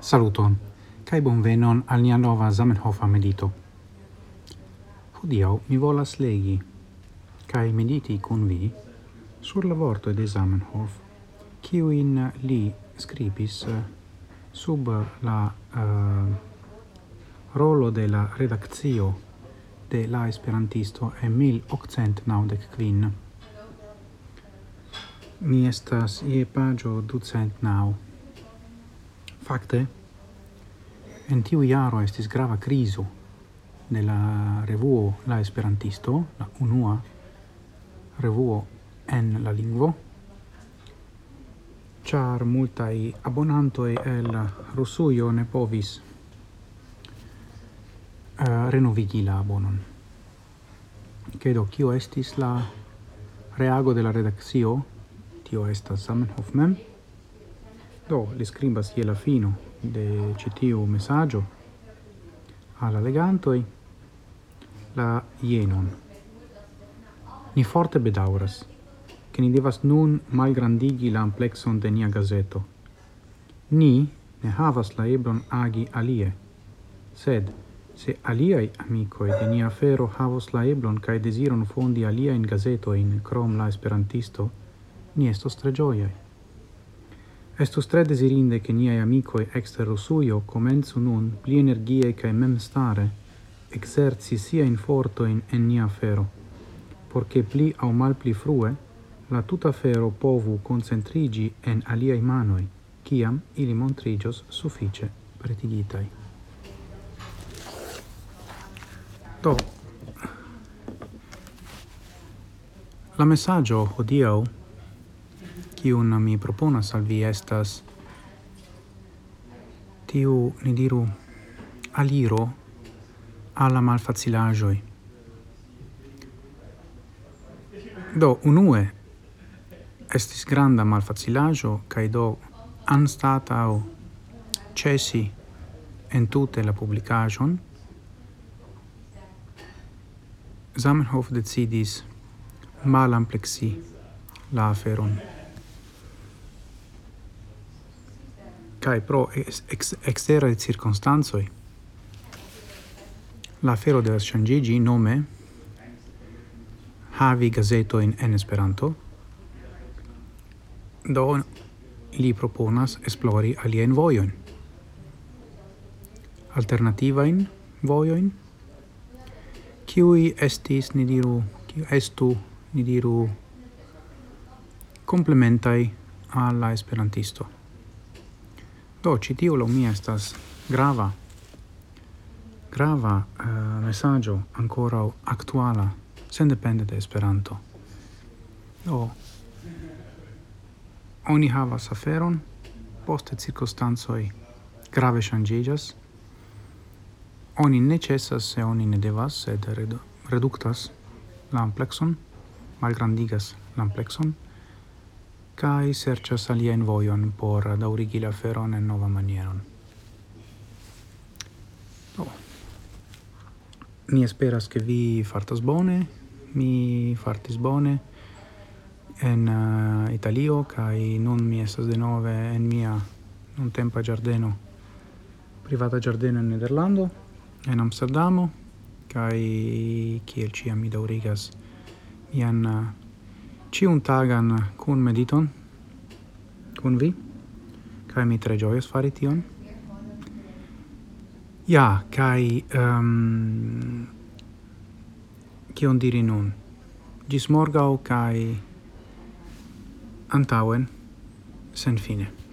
Saluton, cae bonvenon al nia nova Zamenhofa medito. Hodiau mi volas legi, cae mediti cun vi, sur la vorto de Zamenhof, in li scribis eh, sub la uh, rolo de la redaccio de la esperantisto e 1895. Mi estas ie pagio ducent nau. Fakte, en tiu jaro estis grava criso de la revuo La Esperantisto, la unua revuo en la lingvo, char multai abonantoi el Rusujo ne povis uh, renovigi la abonon. Credo, kio estis la reago de la redaxio, tio estas Zamenhof mem, Do, li scribas je la fino de citiu messaggio alla legantoi la ienon. Ni forte bedauras, che ni devas nun malgrandigi la amplexon de nia gazeto. Ni ne havas la ebron agi alie, sed se aliai amicoi de nia fero havos la eblon cae desiron fondi alia in gazetoin, crom la esperantisto, ni estos tre gioiai. Estus tre desirinde che niai amicoi exter Rusuio comenzu nun pli energie cae mem stare exerci sia in fortoin en nia fero, porche pli au mal pli frue la tuta fero povu concentrigi en aliai manoi, ciam ili montrigios suffice pretigitai. Do, la messaggio hodiau kiun mi proponas al vi estas tiu, ni diru, aliro alla malfacilajoi. Do, unue, estis granda malfacilajo, cae do anstataŭ cesi entute la publicajon, Zamenhof decidis malampleksi la aferon. kai pro ex, ex exterae circonstanzoi la fero de la shangigi nome havi gazeto in en esperanto. Do li proponas esplori alien vojon alternativa in voion kiui estis ni diru kiu estu ni diru complementai alla esperantisto. Do, ci tiu lo mi estas grava grava uh, mesaĝo ankoraŭ aktuala sendepende de Esperanto. Do oni havas aferon, poste circostanzoi grave ŝanĝiĝas. Oni ne ĉesas se oni ne devas, sed reduktas la malgrandigas la kai sercio salia in voion por daurigi la feron en nova manieron. Do. Mi esperas che vi fartas bone, mi fartis bone en uh, Italio, kai nun mi estas de nove en mia non tempa giardeno, privata giardeno in Nederlando, en Amsterdamo, kai kiel ci mi daurigas mian uh, ciun tagan kun mediton kun vi kai mi tre ĝojas fari tion. Ja kaj um, ehm, kion diri nun? Gis morgau kai antauen sen fine.